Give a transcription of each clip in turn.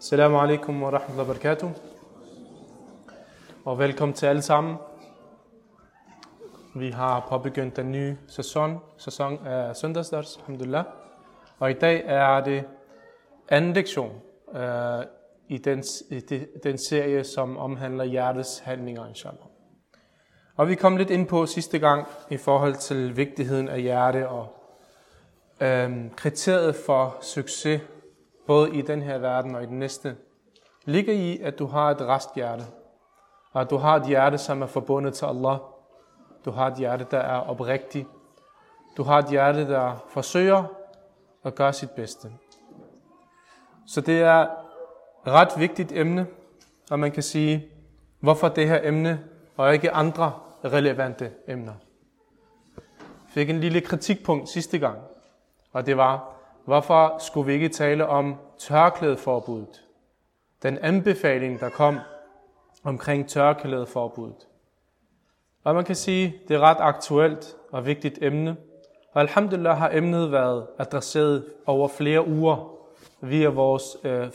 Assalamu alaikum wa rahmatullahi wa barakatuh. Og velkommen til alle sammen. Vi har påbegyndt den nye sæson, sæson af søndagsdars, alhamdulillah. Og i dag er det anden lektion uh, i, den, i den serie, som omhandler hjertets handlinger, inshallah. Og vi kom lidt ind på sidste gang i forhold til vigtigheden af hjerte og øhm, kriteriet for succes, både i den her verden og i den næste, ligger i, at du har et resthjerte. Og at du har et hjerte, som er forbundet til Allah. Du har et hjerte, der er oprigtigt. Du har et hjerte, der forsøger at gøre sit bedste. Så det er et ret vigtigt emne, og man kan sige, hvorfor det her emne, og ikke andre relevante emner. Jeg fik en lille kritikpunkt sidste gang, og det var, hvorfor skulle vi ikke tale om tørklædeforbuddet? Den anbefaling, der kom omkring tørklædeforbuddet. Og man kan sige, det er ret aktuelt og vigtigt emne. Og alhamdulillah har emnet været adresseret over flere uger via vores øh,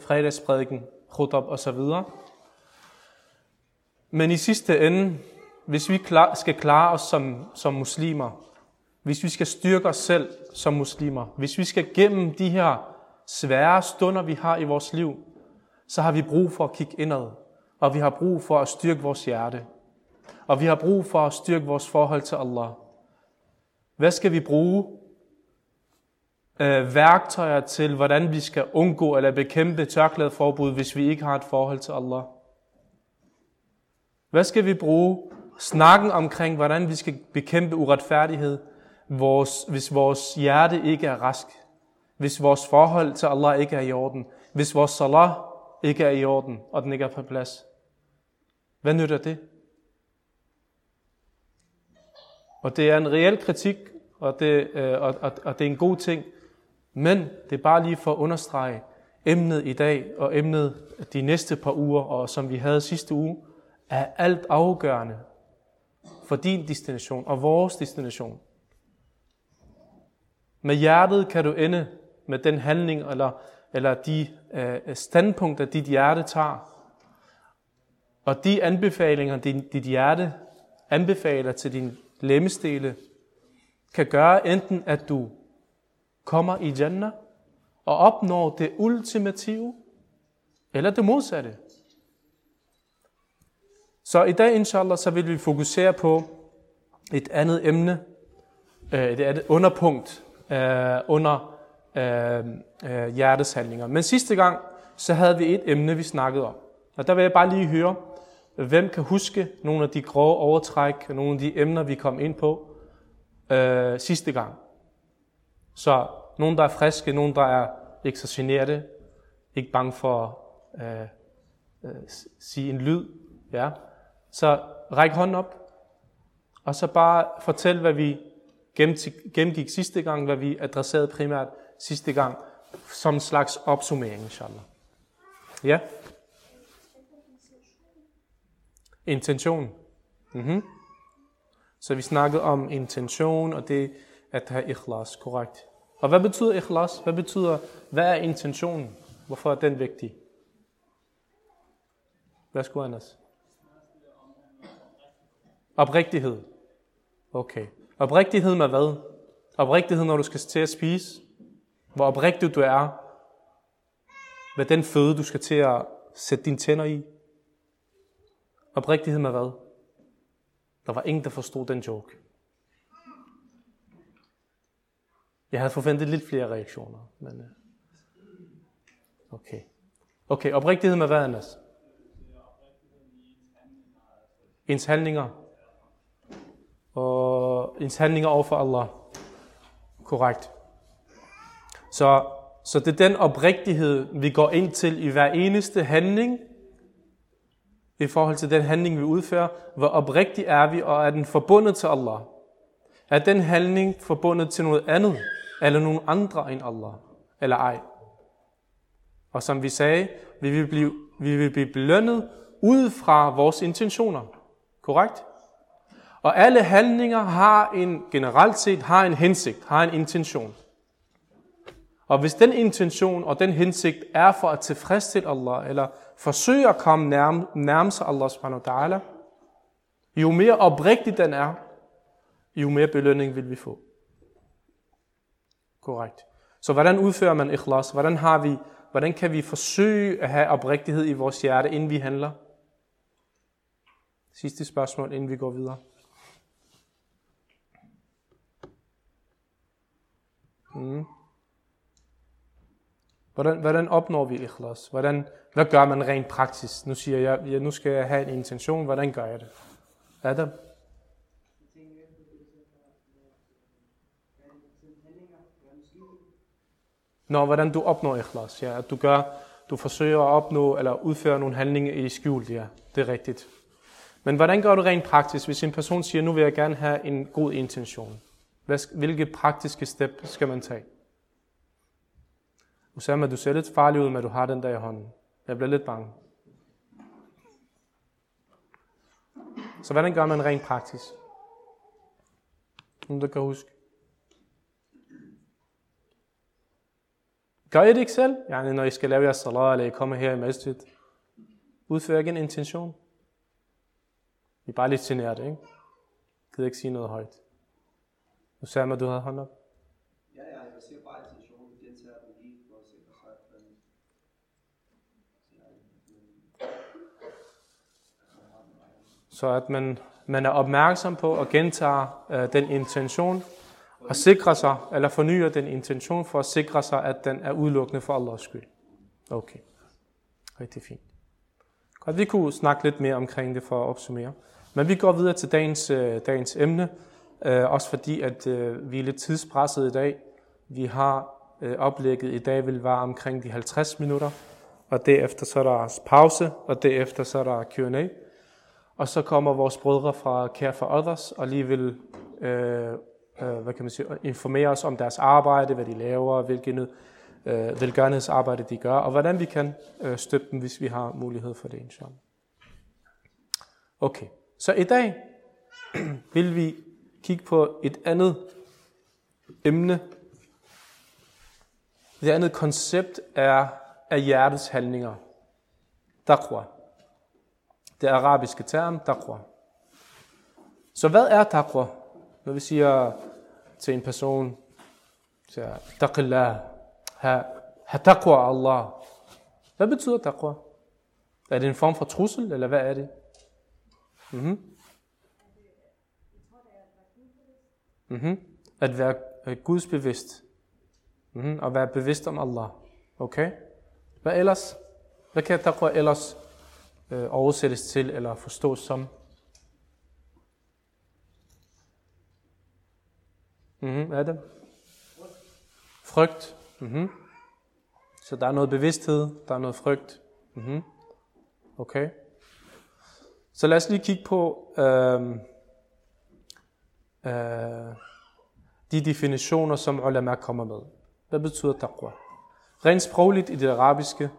fredagsprædiken, khutab og så videre. Men i sidste ende, hvis vi klar, skal klare os som, som muslimer, hvis vi skal styrke os selv som muslimer, hvis vi skal gennem de her svære stunder, vi har i vores liv, så har vi brug for at kigge indad, og vi har brug for at styrke vores hjerte, og vi har brug for at styrke vores forhold til Allah. Hvad skal vi bruge? Øh, værktøjer til, hvordan vi skal undgå eller bekæmpe tørklædeforbud, hvis vi ikke har et forhold til Allah. Hvad skal vi bruge? Snakken omkring, hvordan vi skal bekæmpe uretfærdighed, vores, hvis vores hjerte ikke er rask. Hvis vores forhold til Allah ikke er i orden. Hvis vores salah ikke er i orden, og den ikke er på plads. Hvad nytter det? Og det er en reel kritik, og det, øh, og, og, og det er en god ting. Men det er bare lige for at understrege emnet i dag, og emnet de næste par uger, og som vi havde sidste uge, er alt afgørende for din destination og vores destination. Med hjertet kan du ende med den handling eller, eller de øh, standpunkter, dit hjerte tager. Og de anbefalinger, din, dit hjerte anbefaler til din lemmestele, kan gøre enten, at du kommer i Jannah og opnår det ultimative, eller det modsatte. Så i dag, inshallah, så vil vi fokusere på et andet emne, øh, et andet underpunkt øh, under øh, øh hjertets handlinger. Men sidste gang, så havde vi et emne, vi snakkede om. Og der vil jeg bare lige høre, hvem kan huske nogle af de grove overtræk, nogle af de emner, vi kom ind på øh, sidste gang. Så nogen, der er friske, nogen, der er ikke så generte, ikke bange for at øh, øh, sige en lyd. Ja. Så ræk hånden op, og så bare fortæl, hvad vi gennemgik sidste gang, hvad vi adresserede primært sidste gang, som en slags opsummering, inshallah. Ja? Intention. Mm-hmm. Så vi snakkede om intention, og det at have ikhlas, korrekt. Og hvad betyder ikhlas? Hvad betyder, hvad er intentionen? Hvorfor er den vigtig? Værsgo, Anders. Oprigtighed. Okay. Oprigtighed med hvad? Oprigtighed, når du skal til at spise. Hvor oprigtig du er. Med den føde, du skal til at sætte dine tænder i. Oprigtighed med hvad? Der var ingen, der forstod den joke. Jeg havde forventet lidt flere reaktioner, men øh, okay. Okay, oprigtighed med hvad, Anders? Ens handlinger. Og ens handlinger over for Allah. Korrekt. Så, så det er den oprigtighed, vi går ind til i hver eneste handling, i forhold til den handling, vi udfører. Hvor oprigtig er vi, og er den forbundet til Allah? Er den handling forbundet til noget andet, eller nogen andre end Allah, eller ej? Og som vi sagde, vi vil blive, vi vil blive belønnet ud fra vores intentioner. Korrekt? Og alle handlinger har en, generelt set har en hensigt, har en intention. Og hvis den intention og den hensigt er for at tilfredsstille Allah, eller forsøge at komme nærme, nærme sig Allah subhanahu wa ta'ala, jo mere oprigtig den er, jo mere belønning vil vi få. Korrekt. Så hvordan udfører man ikhlas? Hvordan, har vi, hvordan kan vi forsøge at have oprigtighed i vores hjerte, inden vi handler? Sidste spørgsmål, inden vi går videre. Mm. Hvordan, hvordan opnår vi ikhlas? Hvordan, hvad gør man rent praktisk? Nu siger jeg, ja, nu skal jeg have en intention. Hvordan gør jeg det? Adam? Nå, hvordan du opnår ikhlas. Ja, at du gør, du forsøger at opnå eller udføre nogle handlinger i skjult. Ja, det er rigtigt. Men hvordan gør du rent praktisk, hvis en person siger, nu vil jeg gerne have en god intention? Hvilke praktiske step skal man tage? Usama, du ser lidt farlig ud, når du har den der i hånden. Jeg bliver lidt bange. Så hvordan gør man rent praktisk? Nogen, der kan huske. Gør I det ikke selv? Yani, når I skal lave jeres salat, eller I kommer her i masjid. Udfører ikke en intention. Vi er bare lidt generet, ikke? Jeg gider ikke sige noget højt. Usama, du havde hånd op. Ja, ja, jeg siger bare intentionen. Det gentager den lige for at sikre sig, at man... Så at man, man er opmærksom på at gentage øh, den intention, og sikre sig, eller fornyer den intention for at sikre sig, at den er udelukkende for Allahs skyld. Okay. Rigtig fint. Godt, vi kunne snakke lidt mere omkring det for at opsummere. Men vi går videre til dagens, øh, dagens emne, øh, også fordi, at øh, vi er lidt tidspresset i dag. Vi har øh, oplægget i dag vil være omkring de 50 minutter, og derefter så er der pause, og derefter så er der Q&A. Og så kommer vores brødre fra Care for Others, og lige vil øh, øh, hvad kan man sige, informere os om deres arbejde, hvad de laver, hvilken øh, velgørenhedsarbejde de gør, og hvordan vi kan øh, støtte dem, hvis vi har mulighed for det, inshallah. Okay, så i dag vil vi kigge på et andet emne. Det andet koncept er af hjertets handlinger. Taqwa. Det arabiske term, taqwa. Så hvad er taqwa? Når vi siger til en person, taqillah, ha, ha taqwa Allah. Hvad betyder taqwa? Er det en form for trussel, eller hvad er det? Mm-hmm. Mm-hmm. At være øh, gudsbevidst. Mm-hmm. Og være bevidst om Allah. Okay? Hvad ellers? Hvad kan taqwa ellers øh, oversættes til eller forstås som? Mm-hmm. Adam? Frygt. Mm-hmm. Så der er noget bevidsthed, der er noget frygt. Mm-hmm. Okay. Så lad os lige kigge på øh, øh, de definitioner, som ulama kommer med. Hvad betyder taqwa? Rent sprogligt i det arabiske,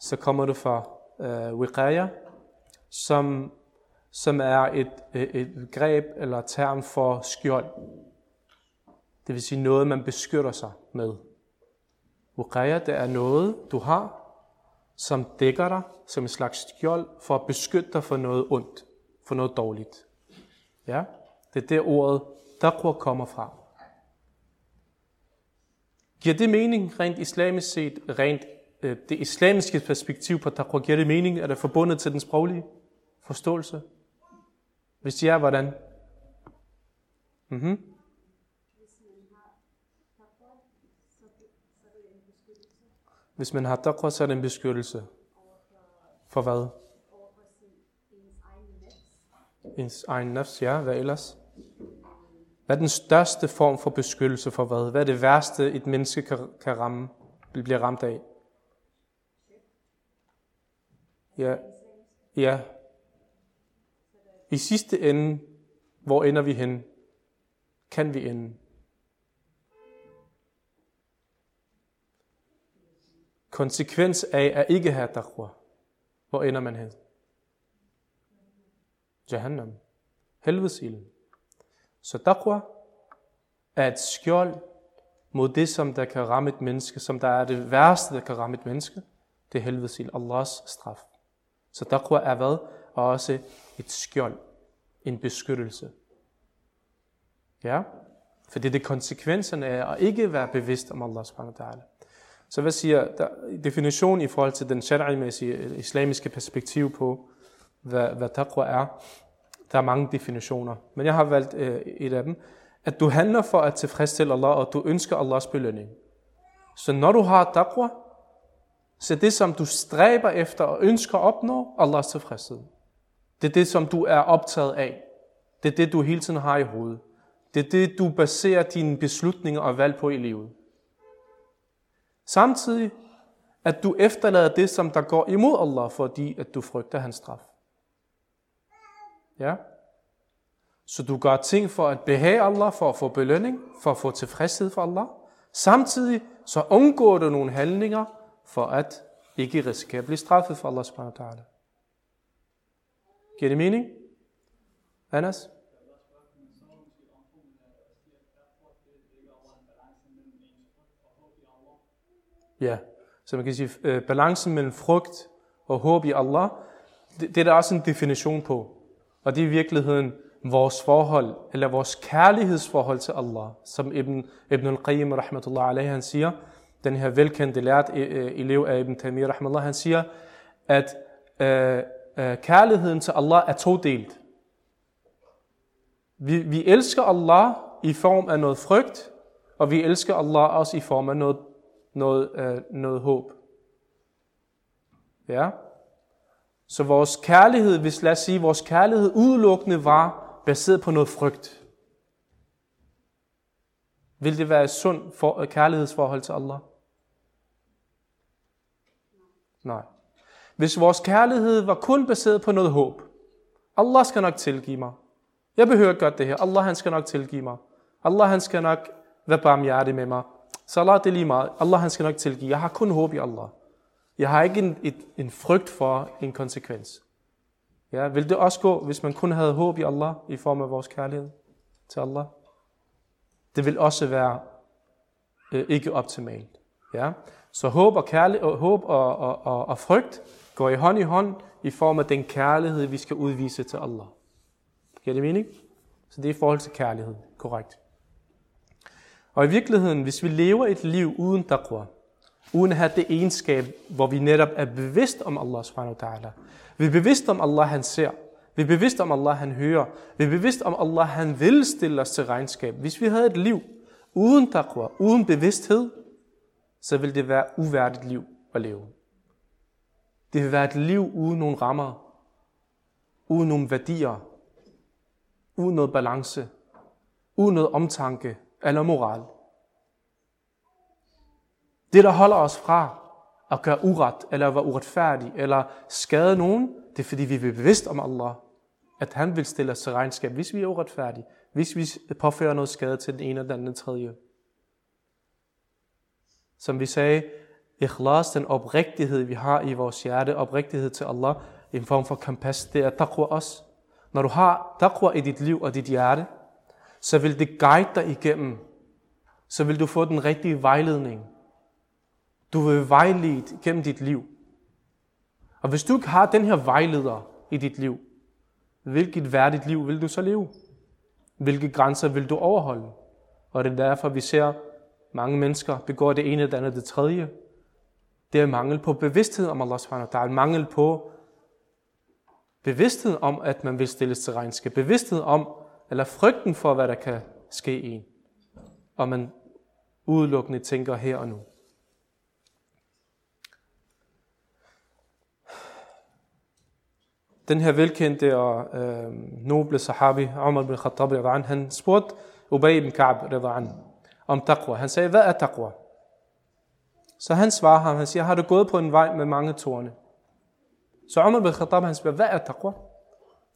så kommer det fra øh, wiqaya, som, som er et, et greb eller term for skjold. Det vil sige noget, man beskytter sig med. Wiqaya, det er noget, du har, som dækker dig som en slags skjold for at beskytte dig for noget ondt, for noget dårligt. Ja, det er det ordet taqwa kommer fra. Giver det mening rent islamisk set, rent øh, det islamiske perspektiv på taqwa, giver det mening, at det er forbundet til den sproglige forståelse? Hvis er, hvordan? Mm-hmm. Hvis man har taqwa, så er det en beskyttelse. For hvad? Ens egen nafs, ja. Hvad ellers? Hvad er den største form for beskyttelse for hvad? Hvad er det værste, et menneske kan, kan ramme, bliver ramt af? Ja. ja. I sidste ende, hvor ender vi hen? Kan vi ende? Konsekvens af at ikke have taqwa. Hvor ender man hen? Jahannam. Helvedesilden. Så taqwa er et skjold mod det, som der kan ramme et menneske, som der er det værste, der kan ramme et menneske, det er helvedes ild, Allahs straf. Så taqwa er hvad? Og også et skjold, en beskyttelse. Ja? For det er det konsekvenserne af at ikke være bevidst om Allah subhanahu wa ta'ala. Så hvad siger der, definitionen i forhold til den shari'mæssige islamiske perspektiv på, hvad, hvad taqwa er? Der er mange definitioner, men jeg har valgt øh, et af dem. At du handler for at tilfredsstille Allah, og du ønsker Allahs belønning. Så når du har taqwa, så det som du stræber efter og ønsker at opnå, Allahs tilfredshed. Det er det, som du er optaget af. Det er det, du hele tiden har i hovedet. Det er det, du baserer dine beslutninger og valg på i livet. Samtidig, at du efterlader det, som der går imod Allah, fordi at du frygter hans straf. Ja? Så du gør ting for at behage Allah, for at få belønning, for at få tilfredshed for Allah. Samtidig så undgår du nogle handlinger, for at ikke risikere at blive straffet for Allah subhanahu wa ta'ala. Giver det mening? Anas? Ja, så man kan sige, øh, balancen mellem frugt og håb i Allah, det, det er der også en definition på. Og det er i virkeligheden vores forhold, eller vores kærlighedsforhold til Allah. Som Ibn, Ibn al-Qayyim, rahmatullah alayhi, han siger, den her velkendte lært e, e, elev af Ibn Taymiyyah, rahmatullah, han siger, at øh, øh, kærligheden til Allah er todelt. Vi, vi elsker Allah i form af noget frygt, og vi elsker Allah også i form af noget noget, øh, noget håb. Ja? Så vores kærlighed, hvis lad os sige, vores kærlighed udelukkende var baseret på noget frygt. Vil det være et sundt for, et kærlighedsforhold til Allah? Nej. Hvis vores kærlighed var kun baseret på noget håb. Allah skal nok tilgive mig. Jeg behøver ikke gøre det her. Allah han skal nok tilgive mig. Allah han skal nok være barmhjertig med mig. Salat det er lige meget. Allah han skal nok tilgive. Jeg har kun håb i Allah. Jeg har ikke en, et, en frygt for en konsekvens. Ja, vil det også gå, hvis man kun havde håb i Allah i form af vores kærlighed til Allah? Det vil også være øh, ikke optimalt. Ja? Så håb og, kærlighed, og, håb og, og, og, og frygt går i hånd i hånd i form af den kærlighed, vi skal udvise til Allah. Giver det mening? Så det er i forhold til kærlighed. Korrekt. Og i virkeligheden, hvis vi lever et liv uden taqwa, uden at have det egenskab, hvor vi netop er bevidst om Allah subhanahu wa ta'ala. Vi er bevidst om Allah, han ser. Vi er bevidst om Allah, han hører. Vi er bevidst om Allah, han vil stille os til regnskab. Hvis vi havde et liv uden taqwa, uden bevidsthed, så ville det være uværdigt liv at leve. Det vil være et liv uden nogle rammer, uden nogle værdier, uden noget balance, uden noget omtanke, eller moral. Det, der holder os fra at gøre uret, eller være uretfærdig, eller skade nogen, det er fordi, vi er bevidst om Allah, at han vil stille os til regnskab, hvis vi er uretfærdige, hvis vi påfører noget skade til den ene eller den anden tredje. Som vi sagde, ikhlas, den oprigtighed, vi har i vores hjerte, oprigtighed til Allah, en form for kompas, det er taqwa også. Når du har taqwa i dit liv og dit hjerte, så vil det guide dig igennem. Så vil du få den rigtige vejledning. Du vil vejledt gennem dit liv. Og hvis du ikke har den her vejleder i dit liv, hvilket værdigt liv vil du så leve? Hvilke grænser vil du overholde? Og det er derfor, vi ser mange mennesker begår det ene, det andet, det tredje. Det er mangel på bevidsthed om Allah subhanahu wa ta'ala. Mangel på bevidsthed om, at man vil stilles til regnskab. Bevidsthed om, eller frygten for, hvad der kan ske i en. Og man udelukkende tænker her og nu. Den her velkendte og øh, noble sahabi, Umar bin Khattab, han spurgte Ubay ibn Ka'b om taqwa. Han sagde, hvad er taqwa? Så han svarer ham, han siger, har du gået på en vej med mange tårne? Så Umar bin Khattab, han spørger, hvad er taqwa?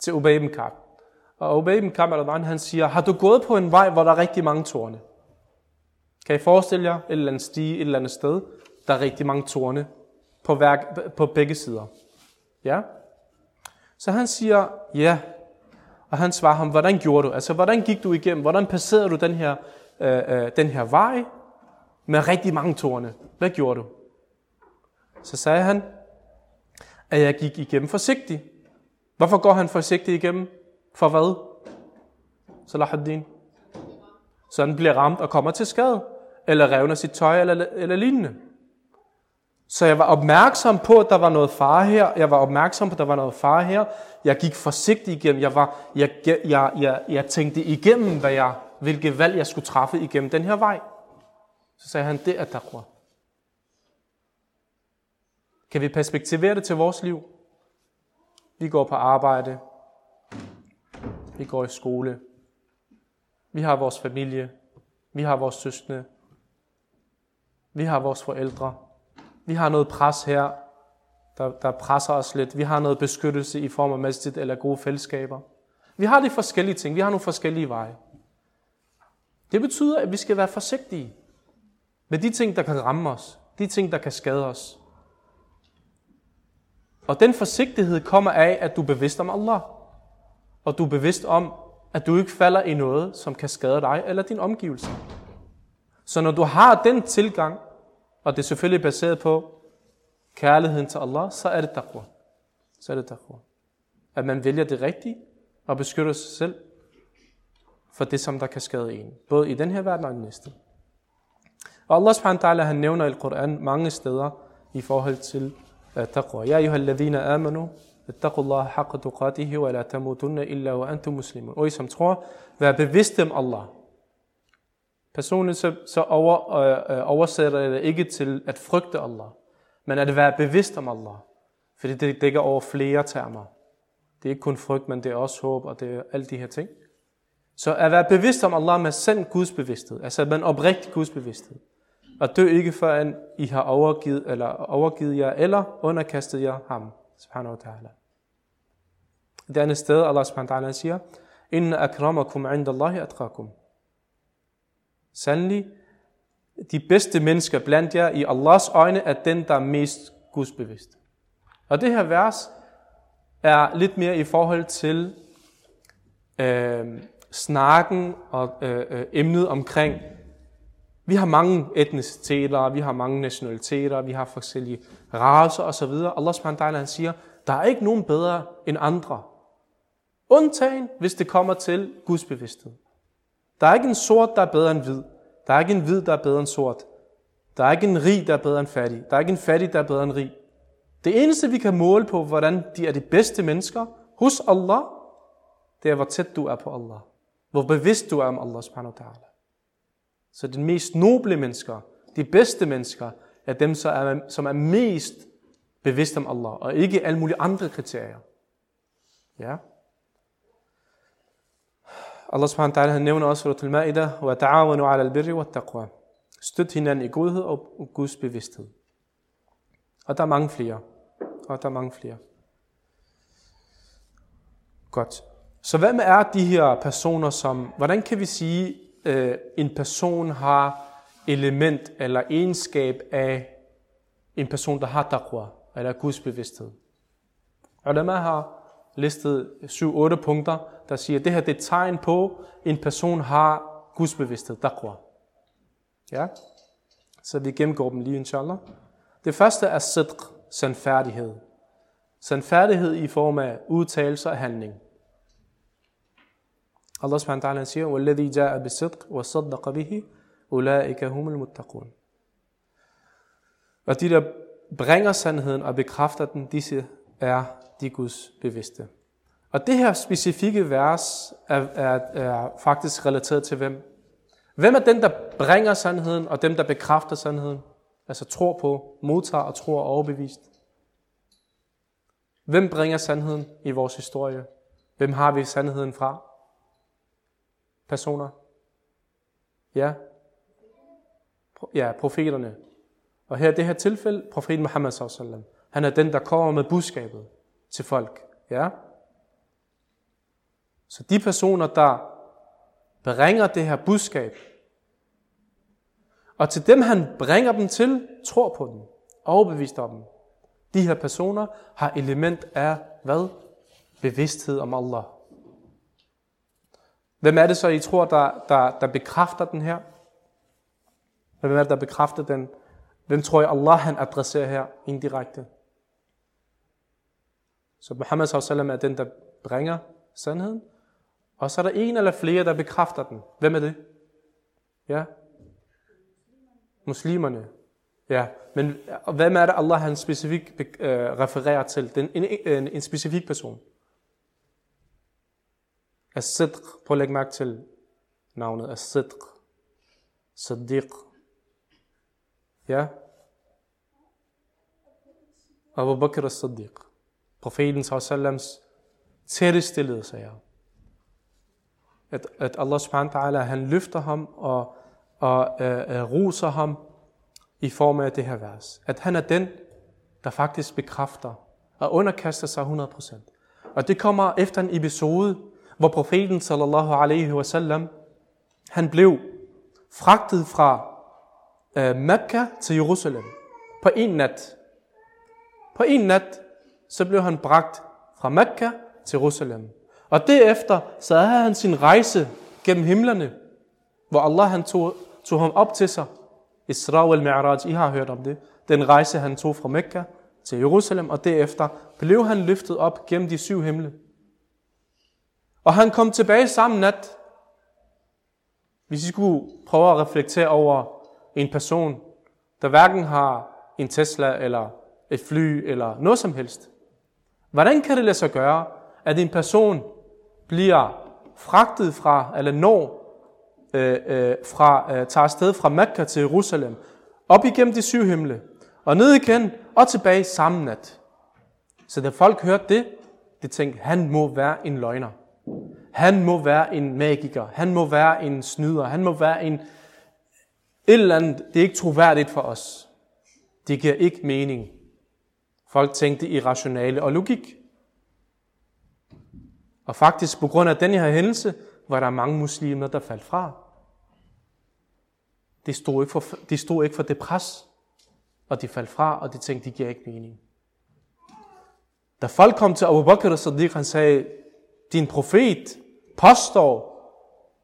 Til Ubay ibn Ka'b. Og Ubay ibn Ka'b al han siger, har du gået på en vej, hvor der er rigtig mange tårne? Kan I forestille jer et eller andet stige et eller andet sted, der er rigtig mange tårne på, hver, på begge sider? Ja? Så han siger, ja. Og han svarer ham, hvordan gjorde du? Altså, hvordan gik du igennem? Hvordan passerede du den her, øh, øh, den her vej? med rigtig mange tårne? Hvad gjorde du? Så sagde han, at jeg gik igennem forsigtigt. Hvorfor går han forsigtigt igennem? For hvad? Salahuddin. Så han bliver ramt og kommer til skade. Eller revner sit tøj eller, eller lignende. Så jeg var opmærksom på, at der var noget fare her. Jeg var opmærksom på, at der var noget fare her. Jeg gik forsigtigt igennem. Jeg, var, jeg, jeg, jeg, jeg tænkte igennem, hvad jeg, hvilke valg jeg skulle træffe igennem den her vej. Så sagde han, det er taqwa. Kan vi perspektivere det til vores liv? Vi går på arbejde. Vi går i skole. Vi har vores familie. Vi har vores søskende. Vi har vores forældre. Vi har noget pres her, der, der presser os lidt. Vi har noget beskyttelse i form af masjid eller gode fællesskaber. Vi har de forskellige ting. Vi har nogle forskellige veje. Det betyder, at vi skal være forsigtige med de ting, der kan ramme os. De ting, der kan skade os. Og den forsigtighed kommer af, at du er bevidst om Allah. Og du er bevidst om, at du ikke falder i noget, som kan skade dig eller din omgivelse. Så når du har den tilgang, og det er selvfølgelig baseret på kærligheden til Allah, så er det taqwa. Så er det taqwa. At man vælger det rigtige og beskytter sig selv for det, som der kan skade en. Både i den her verden og den næste. Og Allah subhanahu wa ta'ala, han nævner i Koran mange steder i forhold til uh, taqwa. Ja, ayuha alladhina amanu, ittaqullaha haqqa tuqatihi, wa la tamutunna illa wa antum muslimun. Og I som tror, vær bevidste om Allah. Personligt så, så over, øh, øh, oversætter jeg det ikke til at frygte Allah, men at være bevidst om Allah. Fordi det dækker over flere termer. Det er ikke kun frygt, men det er også håb, og det er alle de her ting. Så at være bevidst om Allah med sand Guds bevidsthed, altså med en oprigtig Guds bevidsthed. Og dø ikke før I har overgivet, eller overgivet jer, eller underkastet jer ham, subhanahu wa ta'ala. Det andet sted, Allah subhanahu wa ta'ala siger, Inna akramakum indallahi atqakum. Sandelig, de bedste mennesker blandt jer i Allahs øjne er den, der er mest gudsbevidst. Og det her vers er lidt mere i forhold til øh, snakken og øh, øh, emnet omkring, vi har mange etniciteter, vi har mange nationaliteter, vi har forskellige raser osv. Allah subhanahu han siger, der er ikke nogen bedre end andre. Undtagen, hvis det kommer til gudsbevidsthed. Der er ikke en sort, der er bedre end hvid. Der er ikke en hvid, der er bedre end sort. Der er ikke en rig, der er bedre end fattig. Der er ikke en fattig, der er bedre end rig. Det eneste, vi kan måle på, hvordan de er de bedste mennesker hos Allah, det er, hvor tæt du er på Allah. Hvor bevidst du er om Allah subhanahu wa ta'ala. Så de mest noble mennesker, de bedste mennesker, er dem, som er mest bevidst om Allah, og ikke alle mulige andre kriterier. Ja? Allah subhanahu wa ta'ala han nævner også Surat Al-Ma'idah, wa ta'awanu ala al-birri wa taqwa. Støt hinanden i godhed og Guds bevidsthed. Og der er mange flere. Og der er mange flere. Godt. Så hvem er de her personer, som, hvordan kan vi sige, øh, en person har element eller egenskab af en person, der har taqwa, eller Guds bevidsthed? Ulama har listet 7-8 punkter, der siger, at det her det er et tegn på, at en person har Guds bevidsthed, taqwa. Ja? Så vi gennemgår dem lige, inshallah. Det første er sidq, sandfærdighed. Sandfærdighed i form af udtalelse og handling. Allah subhanahu wa ta'ala siger, وَالَّذِي جَاءَ بِصِدْقِ وَصَدَّقَ بِهِ أُولَٰئِكَ هُمُ الْمُتَّقُونَ Og de, der bringer sandheden og bekræfter den, disse er de Guds bevidste. Og det her specifikke vers er, er, er faktisk relateret til hvem? Hvem er den, der bringer sandheden, og dem, der bekræfter sandheden? Altså tror på, modtager og tror overbevist. Hvem bringer sandheden i vores historie? Hvem har vi sandheden fra? Personer? Ja? Ja, profeterne. Og her i det her tilfælde, profeten Muhammad sallallahu Han er den, der kommer med budskabet til folk. Ja? Så de personer, der bringer det her budskab, og til dem han bringer dem til, tror på dem, overbevist om dem. De her personer har element af hvad? Bevidsthed om Allah. Hvem er det så, I tror, der, der, der bekræfter den her? Hvem er det, der bekræfter den? Hvem tror jeg, Allah han adresserer her indirekte? Så Muhammad sallallahu er den, der bringer sandheden. Og så er der en eller flere, der bekræfter den. Hvem er det? Ja? Muslimerne. Ja, men hvem er det, Allah han specifikt øh, refererer til? Den, en, en, en specifik person. As-Sidq. Prøv at lægge mærke til navnet. As-Sidq. Siddiq. Ja? Abu Bakr as-Siddiq. Profeten s.a.v. sallams tættestillede sig at, at Allah subhanahu wa ta'ala, han løfter ham og, og øh, uh, roser ham i form af det her vers. At han er den, der faktisk bekræfter og underkaster sig 100%. Og det kommer efter en episode, hvor profeten sallallahu alaihi wasallam, han blev fragtet fra øh, Mekka til Jerusalem på en nat. På en nat, så blev han bragt fra Mekka til Jerusalem. Og derefter, så havde han sin rejse gennem himlerne, hvor Allah han tog, tog ham op til sig. Isra al Mi'raj, I har hørt om det. Den rejse, han tog fra Mekka til Jerusalem, og derefter blev han løftet op gennem de syv himle. Og han kom tilbage samme nat. Hvis I skulle prøve at reflektere over en person, der hverken har en Tesla eller et fly eller noget som helst. Hvordan kan det lade sig gøre, at en person bliver fragtet fra, eller når øh, øh, fra, øh, tager afsted fra Mekka til Jerusalem, op igennem de syv himle, og ned igen, og tilbage samme nat. Så da folk hørte det, de tænkte, han må være en løgner. Han må være en magiker. Han må være en snyder. Han må være en... Et eller andet, det er ikke troværdigt for os. Det giver ikke mening. Folk tænkte irrationale og logik. Og faktisk på grund af den her hændelse, var der mange muslimer, der faldt fra. De stod ikke for, de stod ikke for det pres, og de faldt fra, og de tænkte, det giver ikke mening. Da folk kom til Abu Bakr Siddiq, han sagde, din profet påstår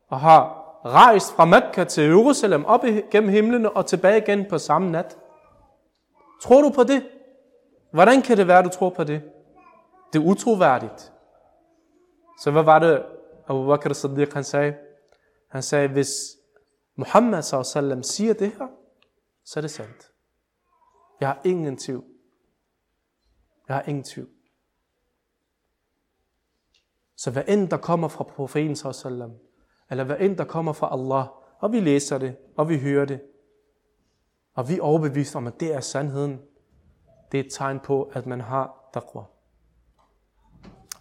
og har rejst fra Mekka til Jerusalem op gennem himlen og tilbage igen på samme nat. Tror du på det? Hvordan kan det være, du tror på det? Det er utroværdigt. Så hvad var det, Abu Bakr Siddiq han sagde? Han sagde, hvis Muhammad sallam siger det her, så er det sandt. Jeg har ingen tvivl. Jeg har ingen tvivl. Så hvad end der kommer fra profeten sallam, eller hvad end der kommer fra Allah, og vi læser det, og vi hører det, og vi er overbevist om, at det er sandheden, det er et tegn på, at man har taqwa.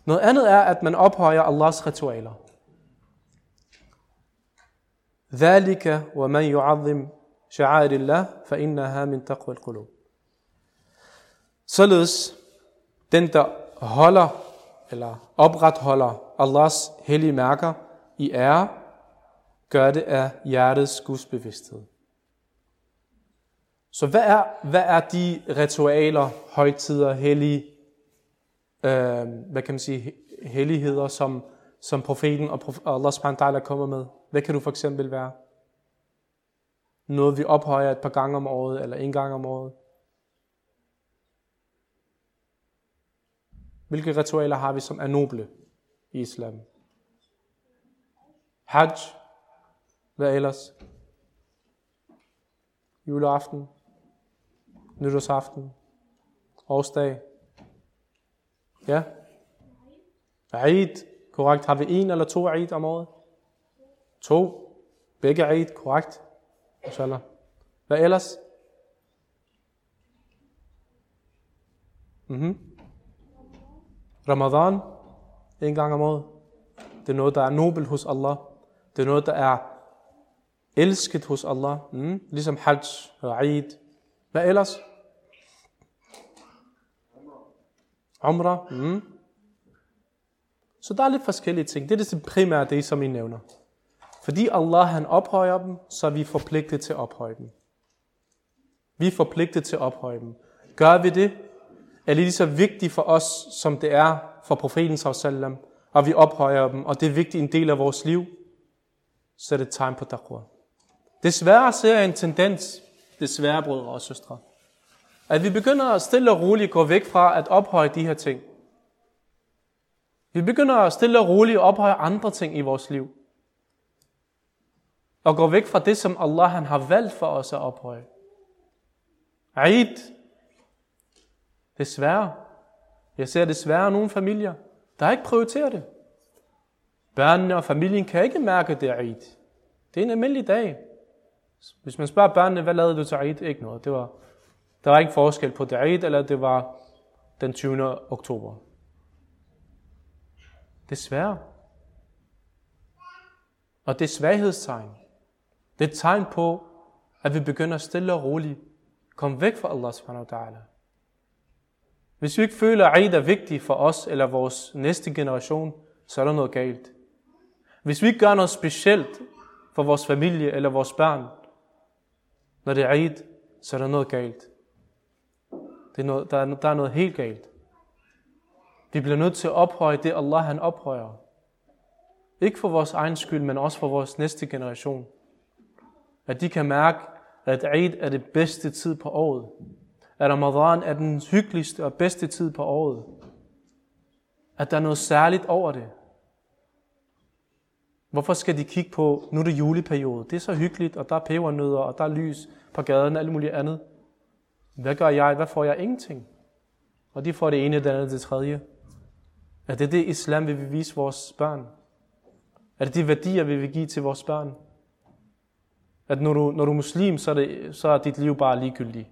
Noget andet er, at man ophøjer Allahs ritualer. ذلك ومن يعظم شعائر الله فإنها من تقوى القلوب. Således, den der holder eller opretholder Allahs hellige mærker i ære, gør det af hjertets gudsbevidsthed. Så hvad er, hvad er de ritualer, højtider, hellige, øh, hvad kan man sige, helligheder, som, som profeten og prof, Allah subhanahu ta'ala kommer med? Hvad kan du for eksempel være? Noget vi ophøjer et par gange om året, eller en gang om året. Hvilke ritualer har vi, som er noble i islam? Hajj. Hvad ellers? Juleaften nytårsaften, årsdag. Ja? Eid, korrekt. Har vi en eller to Eid om året? To. Begge Eid, korrekt. Inshallah. Hvad ellers? Mm-hmm. Ramadan, en gang om året. Det er noget, der er nobel hos Allah. Det er noget, der er elsket hos Allah. Mm. Ligesom Hajj og Eid hvad ellers? Umrah. Mm. Så der er lidt forskellige ting. Det er det primære det, som I nævner. Fordi Allah han ophøjer dem, så er vi forpligtet til at ophøje dem. Vi er forpligtet til at ophøje dem. Gør vi det, er det lige så vigtigt for os, som det er for profeten sallam, og vi ophøjer dem, og det er vigtigt en del af vores liv, så er det tegn på taqwa. Desværre ser jeg en tendens, desværre brødre og søstre, at vi begynder at stille og roligt gå væk fra at ophøje de her ting. Vi begynder at stille og roligt ophøje andre ting i vores liv. Og gå væk fra det, som Allah han har valgt for os at ophøje. Eid. Desværre. Jeg ser desværre nogle familier, der ikke prioriterer det. Børnene og familien kan ikke mærke, det er Eid. Det er en almindelig dag. Hvis man spørger børnene, hvad lavede du til Eid? Ikke noget. Det var, der var ikke forskel på det Eid, eller det var den 20. oktober. Desværre. Og det er svaghedstegn. Det er et tegn på, at vi begynder stille og roligt komme væk fra Allah subhanahu wa ta'ala. Hvis vi ikke føler, at Eid er vigtig for os eller vores næste generation, så er der noget galt. Hvis vi ikke gør noget specielt for vores familie eller vores børn, når det er Eid, så er der noget galt. Det er noget, der, er, der er noget helt galt. Vi bliver nødt til at ophøje det, Allah han ophøjer. Ikke for vores egen skyld, men også for vores næste generation. At de kan mærke, at Eid er det bedste tid på året. At Ramadan er den hyggeligste og bedste tid på året. At der er noget særligt over det. Hvorfor skal de kigge på, nu er det juleperiode, det er så hyggeligt, og der er pebernødder, og der er lys på gaden og alt muligt andet. Hvad gør jeg? Hvad får jeg? Ingenting. Og de får det ene, det andet, det tredje. Er det det islam, vi vil vise vores børn? Er det de værdier, vi vil give til vores børn? At når du, når du er muslim, så er, det, så er dit liv bare ligegyldigt.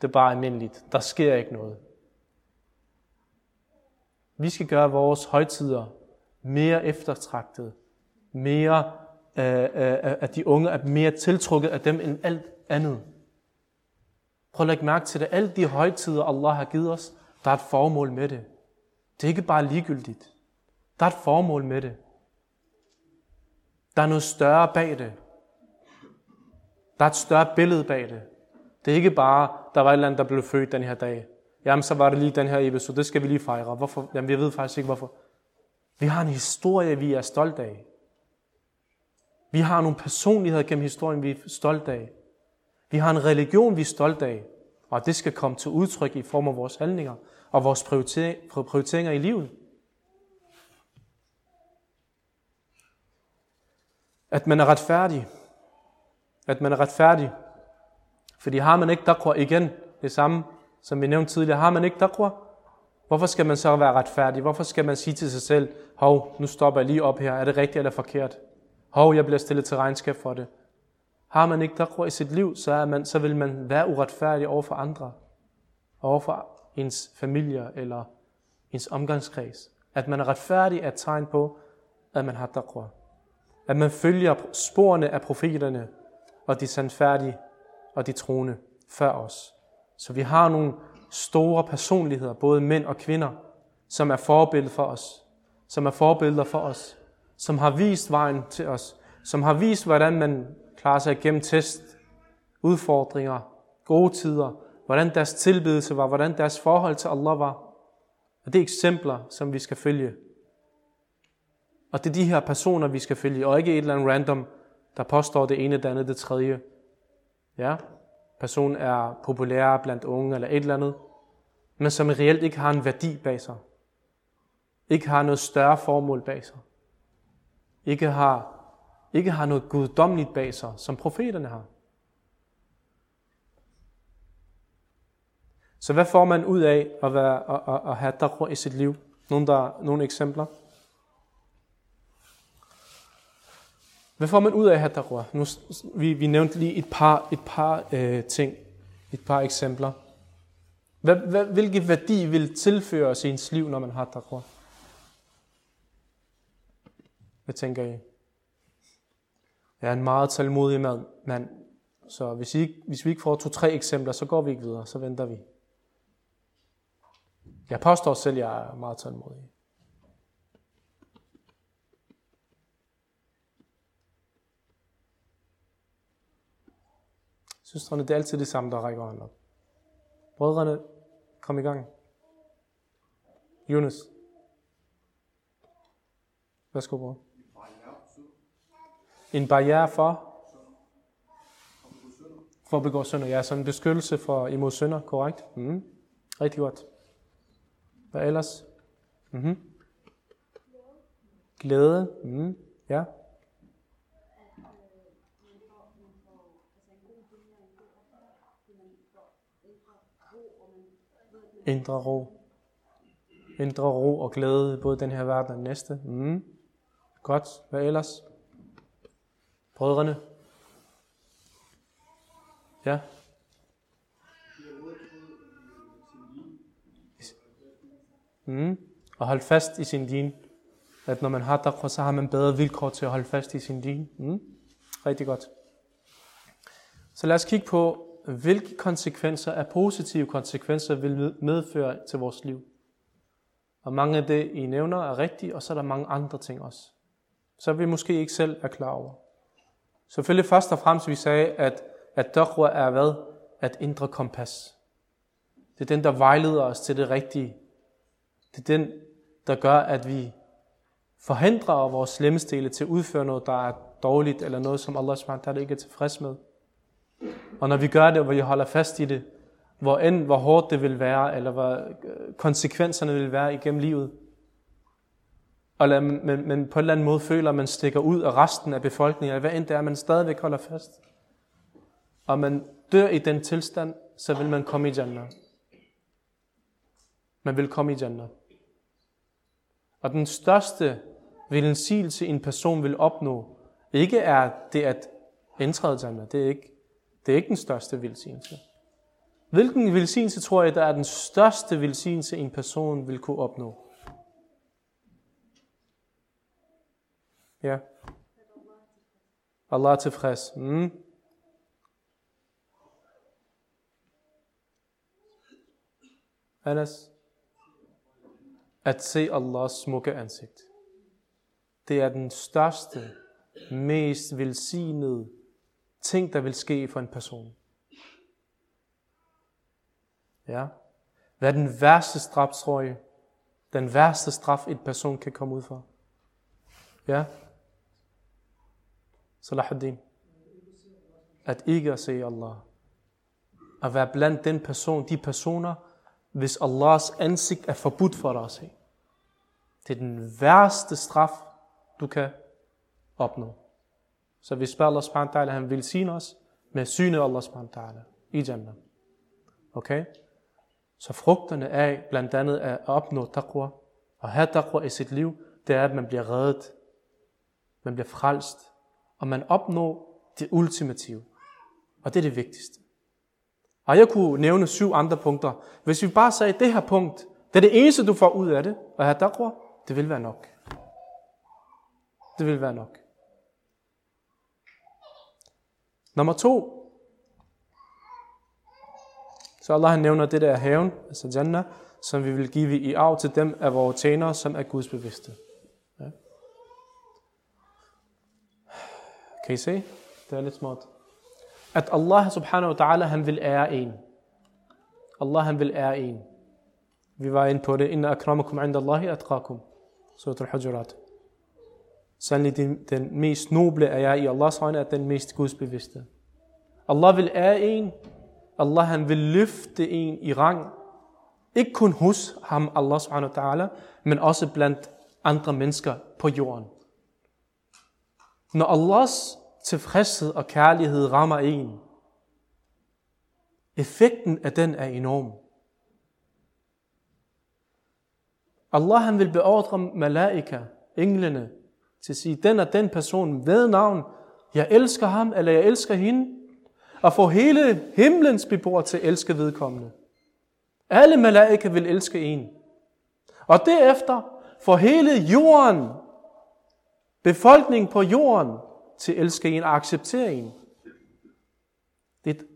Det er bare almindeligt. Der sker ikke noget. Vi skal gøre vores højtider mere eftertragtet. Mere øh, øh, øh at de unge er mere tiltrukket af dem end alt andet. Prøv at lægge mærke til det. Alle de højtider, Allah har givet os, der er et formål med det. Det er ikke bare ligegyldigt. Der er et formål med det. Der er noget større bag det. Der er et større billede bag det. Det er ikke bare, der var et eller andet, der blev født den her dag. Jamen, så var det lige den her episode, det skal vi lige fejre. Hvorfor? Jamen, jeg ved faktisk ikke, hvorfor. Vi har en historie, vi er stolt af. Vi har nogle personligheder gennem historien, vi er stolt af. Vi har en religion, vi er stolt af. Og det skal komme til udtryk i form af vores handlinger og vores prioriteringer i livet. At man er retfærdig. At man er retfærdig. Fordi har man ikke dakwa igen, det samme som vi nævnte tidligere, har man ikke dakwa, hvorfor skal man så være retfærdig? Hvorfor skal man sige til sig selv, hov, nu stopper jeg lige op her, er det rigtigt eller forkert? Hov, jeg bliver stillet til regnskab for det. Har man ikke taqwa i sit liv, så, er man, så vil man være uretfærdig over for andre. Over for ens familie eller ens omgangskreds. At man er retfærdig er et tegn på, at man har taqwa. At man følger sporene af profeterne og de sandfærdige og de troende før os. Så vi har nogle store personligheder, både mænd og kvinder, som er forbilleder for os. Som er forbilleder for os. Som har vist vejen til os. Som har vist, hvordan man klarer sig igennem test, udfordringer, gode tider, hvordan deres tilbedelse var, hvordan deres forhold til Allah var. Og det er eksempler, som vi skal følge. Og det er de her personer, vi skal følge, og ikke et eller andet random, der påstår det ene, det andet, det tredje. Ja, personen er populær blandt unge eller et eller andet, men som reelt ikke har en værdi bag sig. Ikke har noget større formål bag sig. Ikke har ikke har noget guddommeligt bag sig, som profeterne har. Så hvad får man ud af at, være, at, at, at have taqwa i sit liv? Nogle, der, nogle eksempler? Hvad får man ud af at have taqwa? Nu, vi, vi nævnte lige et par, et par øh, ting, et par eksempler. Hvad, hvad, hvilke værdi vil tilføres i ens liv, når man har taqwa? Hvad tænker I? Jeg er en meget tålmodig mand, så hvis, I, hvis vi ikke får to-tre eksempler, så går vi ikke videre, så venter vi. Jeg påstår selv, at jeg er meget tålmodig. Søstrene, det er altid det samme, der rækker hånden op. Brødrene, kom i gang. Jonas. Værsgo, bror. En barriere for for at begå synder. Ja, som en beskyttelse for imod synder, korrekt? Mm. Rigtig godt. Hvad ellers? Mm-hmm. Glæde. Mm. Ja. Indre ro. Indre ro og glæde i både den her verden og den næste. Mm. Godt. Hvad ellers? Brødrene. Ja. Mm. Og hold fast i sin din. At når man har taqwa, så har man bedre vilkår til at holde fast i sin din. Mm. Rigtig godt. Så lad os kigge på, hvilke konsekvenser af positive konsekvenser vil medføre til vores liv. Og mange af det, I nævner, er rigtigt, og så er der mange andre ting også. Så vi måske ikke selv er klar over. Selvfølgelig først og fremmest, vi sagde, at, at taqwa er hvad? At indre kompas. Det er den, der vejleder os til det rigtige. Det er den, der gør, at vi forhindrer vores slemmestele til at udføre noget, der er dårligt, eller noget, som Allah subhanahu ikke er tilfreds med. Og når vi gør det, hvor vi holder fast i det, hvor end hvor hårdt det vil være, eller hvor øh, konsekvenserne vil være igennem livet, og lad, men, men på en eller anden måde føler, at man stikker ud af resten af befolkningen, eller hvad end det er, man stadigvæk holder fast. Og man dør i den tilstand, så vil man komme i Jannah. Man vil komme i Jannah. Og den største velsigelse, en person vil opnå, ikke er det at indtræde Jannah. Det er ikke, det er ikke den største velsignelse. Hvilken velsignelse tror jeg, der er den største velsignelse, en person vil kunne opnå? Ja. Allah er tilfreds. Mm. Anas. At se Allahs smukke ansigt. Det er den største, mest velsignede ting, der vil ske for en person. Ja. Hvad er den værste straf, tror jeg? Den værste straf, en person kan komme ud for? Ja. Salahuddin. At ikke at se Allah. At være blandt den person, de personer, hvis Allahs ansigt er forbudt for dig at se. Det er den værste straf, du kan opnå. Så vi spørger Allah subhanahu wa ta'ala, han vil sige os med synet af Allah subhanahu wa ta'ala i Jannah. Okay? Så frugterne af blandt andet at opnå taqwa, og have taqwa i sit liv, det er, at man bliver reddet. Man bliver frelst. Og man opnår det ultimative. Og det er det vigtigste. Og jeg kunne nævne syv andre punkter. Hvis vi bare sagde, det her punkt, det er det eneste, du får ud af det, og have taqwa, det vil være nok. Det vil være nok. Nummer to. Så Allah nævner det der haven, altså Jannah, som vi vil give i arv til dem af vores tjenere, som er Guds bevidste. Ja. Kan I se? Det er lidt småt. At Allah subhanahu wa ta'ala, han vil ære en. Allah, han vil ære en. Vi var inde på det. Inna akramakum inda Allahi atqakum. Surat al-Hujurat. Sandelig den, den mest noble er jeg i Allahs øjne, er den mest gudsbevidste. Allah vil ære en. Allah han vil løfte en i rang. Ikke kun hos ham, Allah subhanahu wa ta'ala, men også blandt andre mennesker på jorden. Når Allahs tilfredshed og kærlighed rammer en, effekten af den er enorm. Allah han vil beordre malaika, englene, til at sige, den og den person ved navn, jeg elsker ham, eller jeg elsker hende, og få hele himlens beboere til at elske vedkommende. Alle malaika vil elske en. Og derefter får hele jorden, befolkningen på jorden, til at elske en og acceptere en. Det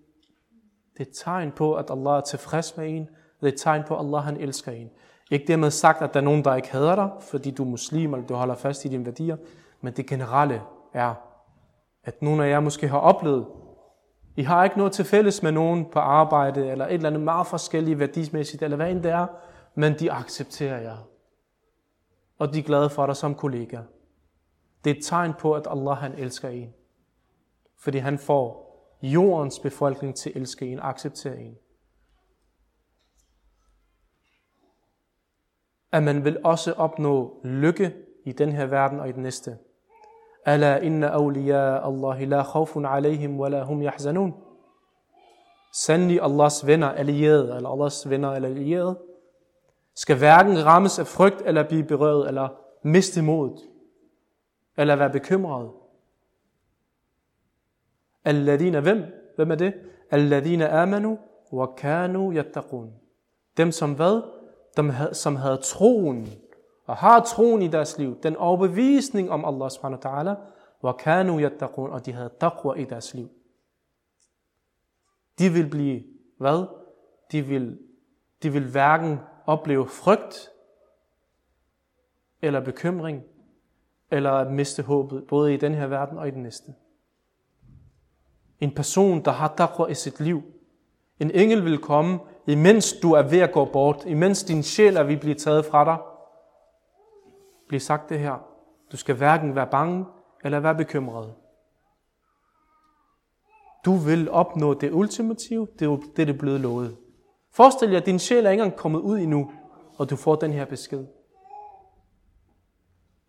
det er et tegn på, at Allah er tilfreds med en. Det er et tegn på, at Allah han elsker en. Ikke dermed sagt, at der er nogen, der ikke hader dig, fordi du er muslim, eller du holder fast i dine værdier. Men det generelle er, at nogle af jer måske har oplevet, I har ikke noget til fælles med nogen på arbejde, eller et eller andet meget forskelligt værdismæssigt, eller hvad end det er, men de accepterer jer. Og de er glade for dig som kollega. Det er et tegn på, at Allah han elsker en. Fordi han får jordens befolkning til at elske en, acceptere en. At man vil også opnå lykke i den her verden og i den næste. Ala inna awliya Allahi la khawfun alayhim wa la hum yahzanun. Sandelig Allahs venner, allierede, eller Allahs venner eller allierede, skal hverken rammes af frygt, eller blive berøvet, eller miste modet, eller være bekymret. Alladina, hvem? Hvem er det? Alladina amanu wa kanu yattaqun. Dem som hvad? Dem som havde troen, og har troen i deres liv, den overbevisning om Allah subhanahu wa ta'ala, wa kanu yattaqun, og de havde taqwa i deres liv. De vil blive, hvad? De vil, de vil hverken opleve frygt, eller bekymring, eller miste håbet, både i den her verden og i den næste. En person, der har taqwa i sit liv. En engel vil komme, imens du er ved at gå bort, imens din sjæl er ved at blive taget fra dig. Bliv sagt det her. Du skal hverken være bange eller være bekymret. Du vil opnå det ultimative, det er det, er blevet lovet. Forestil jer, at din sjæl er ikke engang kommet ud endnu, og du får den her besked.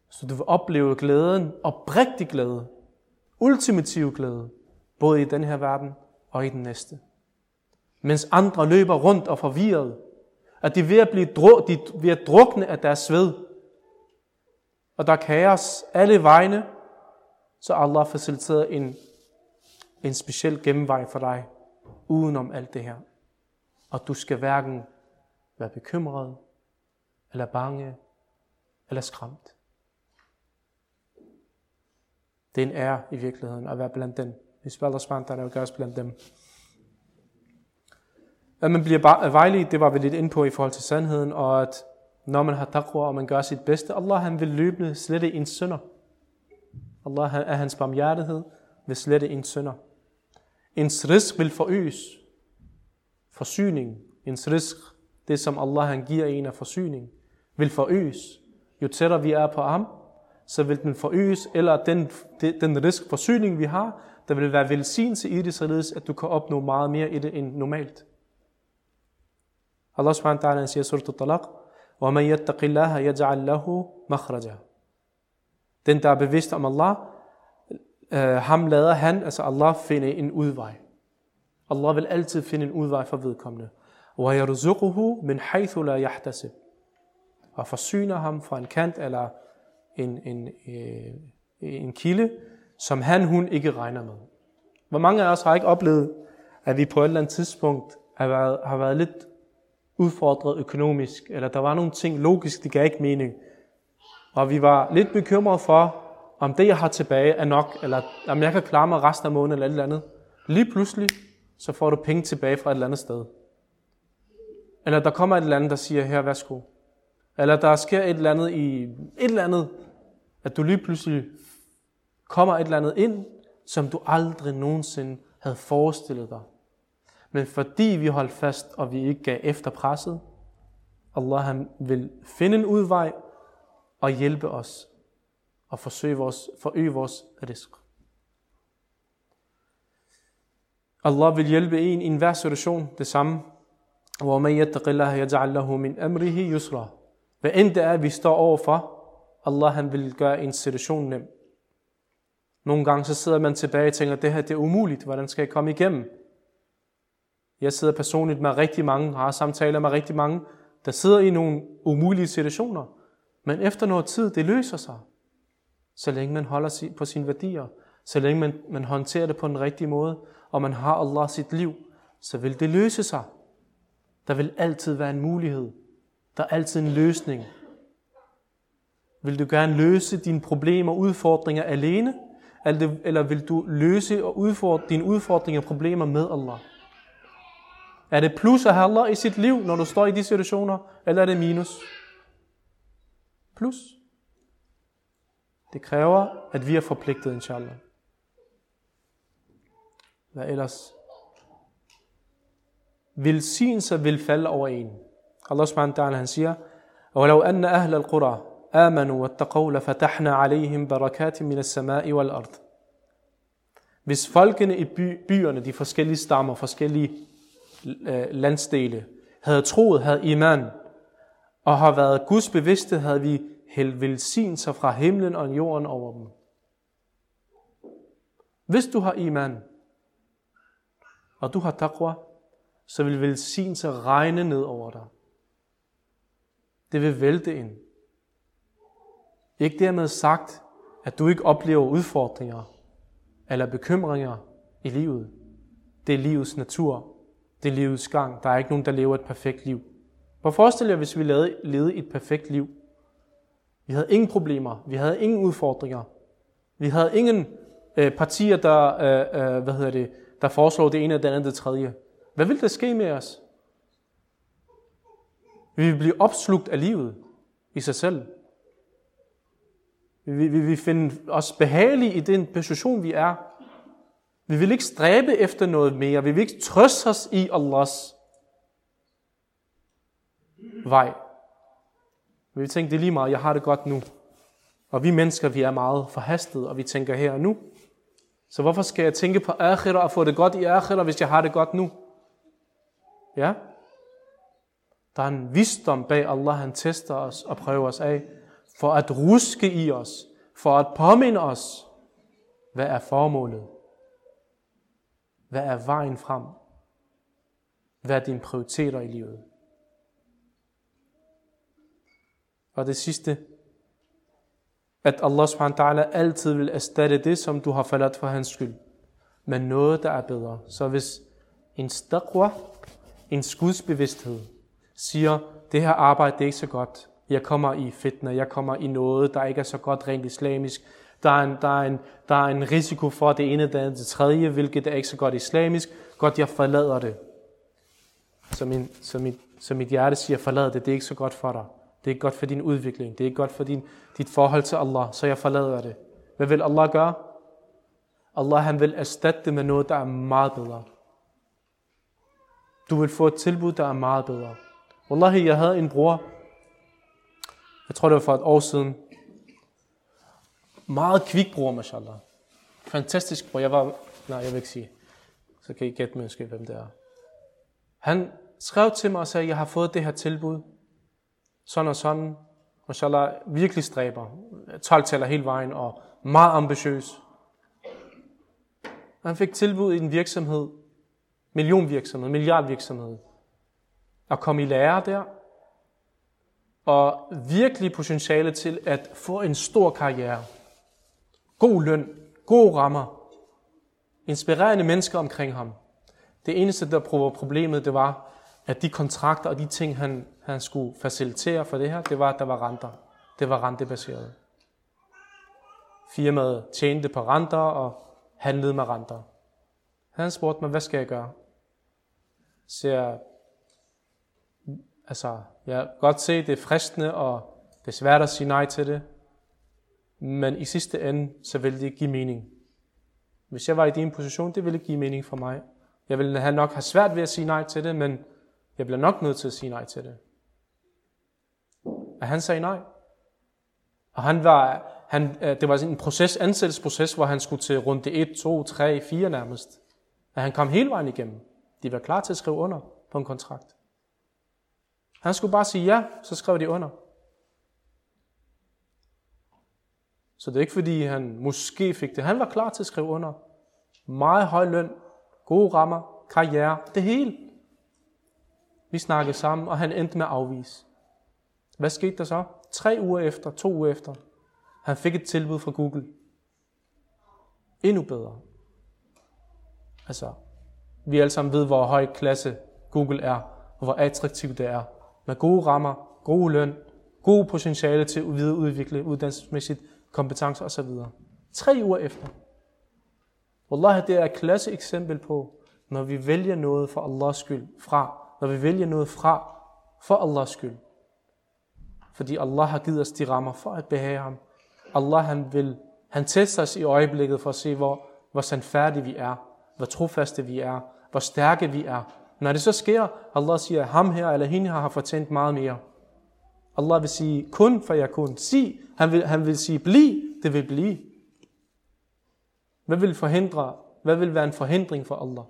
Så du vil opleve glæden, oprigtig glæde, ultimativ glæde, både i den her verden og i den næste. Mens andre løber rundt og forvirret, at de er ved at blive dru- de er ved at drukne af deres sved. Og der er kaos alle vegne, så Allah faciliteret en, en speciel gennemvej for dig, udenom alt det her. Og du skal hverken være bekymret, eller bange, eller skræmt. Det er en ære i virkeligheden at være blandt dem. Hvis Allah der er gør os blandt dem. At man bliver vejledt, det var vi lidt ind på i forhold til sandheden, og at når man har taqwa, og man gør sit bedste, Allah han vil løbende slette en sønder. Allah er hans barmhjertighed vil slette en sønder. Ens risk vil forøges. Forsyning. Ens risk, det som Allah han giver en af forsyning, vil forøges. Jo tættere vi er på ham, så vil den forøges, eller den, den risk forsyning, vi har, der vil være velsignelse i det, således at du kan opnå meget mere i det end normalt. Allah subhanahu wa ta'ala siger i surat al-Talaq, وَمَنْ يَتَّقِ اللَّهَ يَجْعَلْ لَهُ مَخْرَجًا Den, der er bevidst om Allah, øh, ham lader han, altså Allah, finde en udvej. Allah vil altid finde en udvej for vedkommende. وَيَرْزُقُهُ مِنْ حَيْثُ لَا يَحْتَسِبْ Og forsyner ham fra en kant eller en, en, øh, en kilde, som han, hun ikke regner med. Hvor mange af os har ikke oplevet, at vi på et eller andet tidspunkt har været, har været lidt udfordret økonomisk, eller der var nogle ting logisk, det gav ikke mening. Og vi var lidt bekymrede for, om det, jeg har tilbage, er nok, eller om jeg kan klare mig resten af måneden eller et eller andet. Lige pludselig, så får du penge tilbage fra et eller andet sted. Eller der kommer et eller andet, der siger, her, værsgo. Eller der sker et eller andet i et eller andet, at du lige pludselig kommer et eller andet ind, som du aldrig nogensinde havde forestillet dig. Men fordi vi holdt fast, og vi ikke gav efter presset, Allah han vil finde en udvej og hjælpe os og forsøge vores, forøge vores risk. Allah vil hjælpe en i enhver situation, det samme. وَمَنْ يَتَّقِ اللَّهَ يَجْعَلْ لَهُ مِنْ أَمْرِهِ يُسْرًا Hvad end det er, vi står overfor, Allah han vil gøre en situation nem. Nogle gange så sidder man tilbage og tænker, det her det er umuligt, hvordan skal jeg komme igennem? Jeg sidder personligt med rigtig mange, har samtaler med rigtig mange, der sidder i nogle umulige situationer. Men efter noget tid, det løser sig. Så længe man holder på sine værdier, så længe man, man håndterer det på den rigtige måde, og man har Allah sit liv, så vil det løse sig. Der vil altid være en mulighed. Der er altid en løsning. Vil du gerne løse dine problemer og udfordringer alene, eller vil du løse og udfordre dine udfordringer og problemer med Allah? Er det plus at have Allah i sit liv, når du står i de situationer, eller er det minus? Plus. Det kræver, at vi er forpligtet, inshallah. Hvad ellers? Velsignelse vil falde over en. Allah subhanahu wa ta'ala, han siger, وَلَوْ أَنَّ أَهْلَ الْقُرَى آمَنوا وَاتَّقَوْا لَفَتَحْنَا عَلَيْهِمْ بَرَكَاتٍ مِنَ السَّمَاءِ وَالْأَرْضِ Hvis folkene i by, byerne, de forskellige stammer, forskellige øh, landsdele, havde troet, havde iman, og har været Guds bevidste, havde vi hældt velsignelser fra himlen og jorden over dem. Hvis du har iman, og du har taqwa, så vil velsignelser regne ned over dig. Det vil vælte ind. Ikke dermed sagt, at du ikke oplever udfordringer eller bekymringer i livet. Det er livets natur. Det er livets gang. Der er ikke nogen, der lever et perfekt liv. Hvor forestil jer, hvis vi levede et perfekt liv. Vi havde ingen problemer. Vi havde ingen udfordringer. Vi havde ingen øh, partier, der, øh, øh, hvad hedder det, der foreslår det ene og det andet det tredje. Hvad ville der ske med os? Vi vil blive opslugt af livet i sig selv. Vi vil vi finde os behagelige i den position, vi er. Vi vil ikke stræbe efter noget mere. Vi vil ikke trøste os i Allahs vej. Vi vil tænke, det er lige meget, jeg har det godt nu. Og vi mennesker, vi er meget forhastet, og vi tænker her og nu. Så hvorfor skal jeg tænke på akhira og få det godt i akhira, hvis jeg har det godt nu? Ja? Der er en visdom bag Allah, han tester os og prøver os af, for at ruske i os, for at påminde os, hvad er formålet? Hvad er vejen frem? Hvad er dine prioriteter i livet? Og det sidste, at Allah subhanahu wa ta'ala altid vil erstatte det, som du har faldet for hans skyld, med noget, der er bedre. Så hvis en stakwa, en skudsbevidsthed, siger, det her arbejde det er ikke så godt, jeg kommer i fitna, jeg kommer i noget, der ikke er så godt rent islamisk, der er en, der er en, der er en risiko for det ene, det andet, det tredje, hvilket er ikke så godt islamisk, godt jeg forlader det. Så, min, så, mit, så mit hjerte siger, forlad det, det er ikke så godt for dig. Det er ikke godt for din udvikling. Det er ikke godt for din, dit forhold til Allah. Så jeg forlader det. Hvad vil Allah gøre? Allah han vil erstatte det med noget, der er meget bedre. Du vil få et tilbud, der er meget bedre. Wallahi, jeg havde en bror, jeg tror det var for et år siden, meget kvik bror, mashallah. Fantastisk bror. Jeg var, nej, jeg vil ikke sige. Så kan I gætte måske, hvem det er. Han skrev til mig og sagde, jeg har fået det her tilbud sådan og sådan. Mashallah, virkelig stræber. 12 taler hele vejen og meget ambitiøs. Han fik tilbud i en virksomhed, millionvirksomhed, milliardvirksomhed, at komme i lære der, og virkelig potentiale til at få en stor karriere. God løn, gode rammer, inspirerende mennesker omkring ham. Det eneste, der var problemet, det var, at de kontrakter og de ting, han, han skulle facilitere for det her, det var, at der var renter. Det var rentebaseret. Firmaet tjente på renter og handlede med renter. Han spurgte mig, hvad skal jeg gøre? Så jeg, altså, jeg kan godt se, det er fristende, og det er svært at sige nej til det. Men i sidste ende, så vil det give mening. Hvis jeg var i din position, det ville give mening for mig. Jeg ville have nok have svært ved at sige nej til det, men jeg bliver nok nødt til at sige nej til det. Og han sagde nej. Og han var, han, øh, det var en proces, ansættelsesproces, hvor han skulle til runde 1, 2, 3, 4 nærmest. Og han kom hele vejen igennem. De var klar til at skrive under på en kontrakt. Han skulle bare sige ja, så skrev de under. Så det er ikke fordi, han måske fik det. Han var klar til at skrive under. Meget høj løn, gode rammer, karriere, det hele. Vi snakkede sammen, og han endte med at afvise. Hvad skete der så? Tre uger efter, to uger efter, han fik et tilbud fra Google. Endnu bedre. Altså, vi alle sammen ved, hvor høj klasse Google er, og hvor attraktivt det er. Med gode rammer, gode løn, gode potentiale til at videreudvikle uddannelsesmæssigt kompetencer osv. Tre uger efter. Wallah, det er et klasse eksempel på, når vi vælger noget for Allahs skyld fra, når vi vælger noget fra for Allahs skyld. Fordi Allah har givet os de rammer for at behage ham. Allah han vil, han tester os i øjeblikket for at se, hvor, hvor sandfærdige vi er, hvor trofaste vi er, hvor stærke vi er. Når det så sker, Allah siger, ham her eller hende her har fortjent meget mere. Allah vil sige, kun for jeg kun. Sig, han vil, han vil sige, bliv, det vil blive. Hvad vil forhindre, Hvad vil være en forhindring for Allah?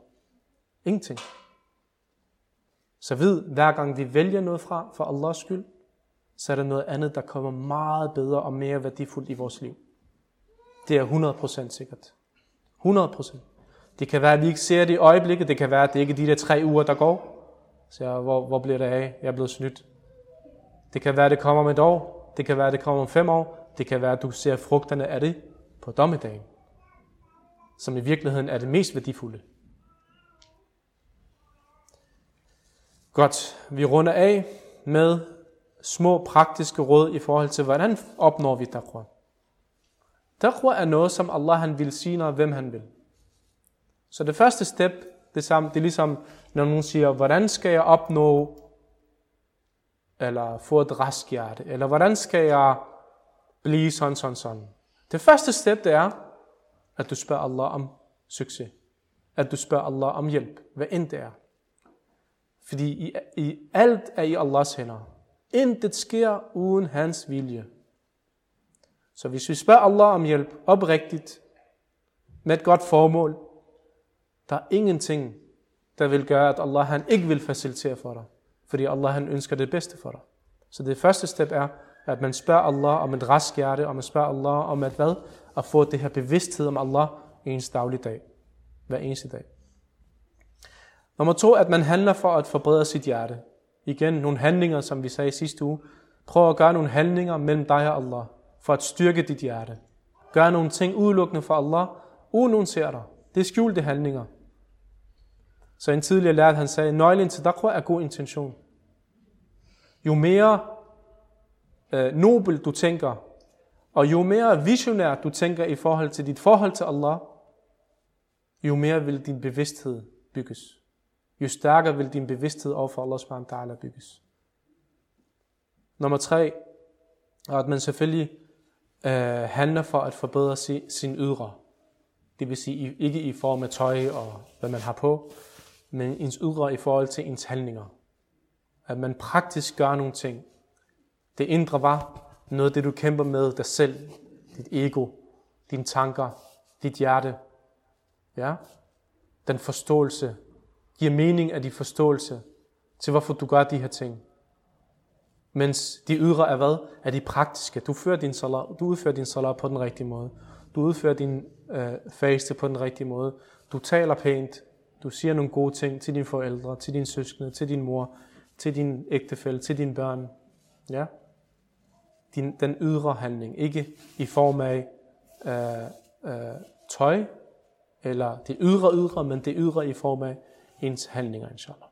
Ingenting. Så vid, hver gang vi vælger noget fra for Allahs skyld, så er der noget andet, der kommer meget bedre og mere værdifuldt i vores liv. Det er 100% sikkert. 100%. Det kan være, at vi ikke ser det i øjeblikket. Det kan være, at det ikke er de der tre uger, der går. Så jeg, hvor, hvor bliver det af? Jeg er blevet snydt. Det kan være, at det kommer om et år. Det kan være, at det kommer om fem år. Det kan være, at du ser frugterne af det på dommedagen. Som i virkeligheden er det mest værdifulde. Godt, vi runder af med små praktiske råd i forhold til, hvordan opnår vi taqwa. Taqwa er noget, som Allah han vil sige, når hvem han vil. Så det første step, det, samme, det er ligesom, når nogen siger, hvordan skal jeg opnå, eller få et rask hjerte, eller hvordan skal jeg blive sådan, sådan, sådan. Det første step, det er, at du spørger Allah om succes. At du spørger Allah om hjælp, hvad end det er. Fordi i, i alt er i Allahs hænder. Intet sker uden hans vilje. Så hvis vi spørger Allah om hjælp oprigtigt, med et godt formål, der er ingenting, der vil gøre, at Allah han ikke vil facilitere for dig. Fordi Allah han ønsker det bedste for dig. Så det første step er, at man spørger Allah om et rask hjerte, og man spørger Allah om at hvad? At få det her bevidsthed om Allah i ens daglige dag. Hver eneste dag. Nummer to, at man handler for at forbedre sit hjerte. Igen, nogle handlinger, som vi sagde sidste uge. Prøv at gøre nogle handlinger mellem dig og Allah, for at styrke dit hjerte. Gør nogle ting udelukkende for Allah, uden nogen ser dig. Det er skjulte handlinger. Så en tidligere lærer, han sagde, nøglen til taqwa er god intention. Jo mere øh, nobel du tænker, og jo mere visionær du tænker i forhold til dit forhold til Allah, jo mere vil din bevidsthed bygges jo stærkere vil din bevidsthed over for Allah subhanahu wa ta'ala bygges. Nummer tre er, at man selvfølgelig øh, handler for at forbedre si, sin ydre. Det vil sige ikke i form af tøj og hvad man har på, men ens ydre i forhold til ens handlinger. At man praktisk gør nogle ting. Det indre var noget det, du kæmper med dig selv, dit ego, dine tanker, dit hjerte. Ja? Den forståelse, giver mening af din forståelse til, hvorfor du gør de her ting. Mens de ydre er hvad? Er de praktiske. Du, fører din salat, du udfører din salat på den rigtige måde. Du udfører din øh, faste på den rigtige måde. Du taler pænt. Du siger nogle gode ting til dine forældre, til dine søskende, til din mor, til din ægtefælle, til dine børn. Ja? Din, den ydre handling. Ikke i form af øh, øh, tøj, eller det ydre ydre, men det ydre i form af ens handlinger, inshallah.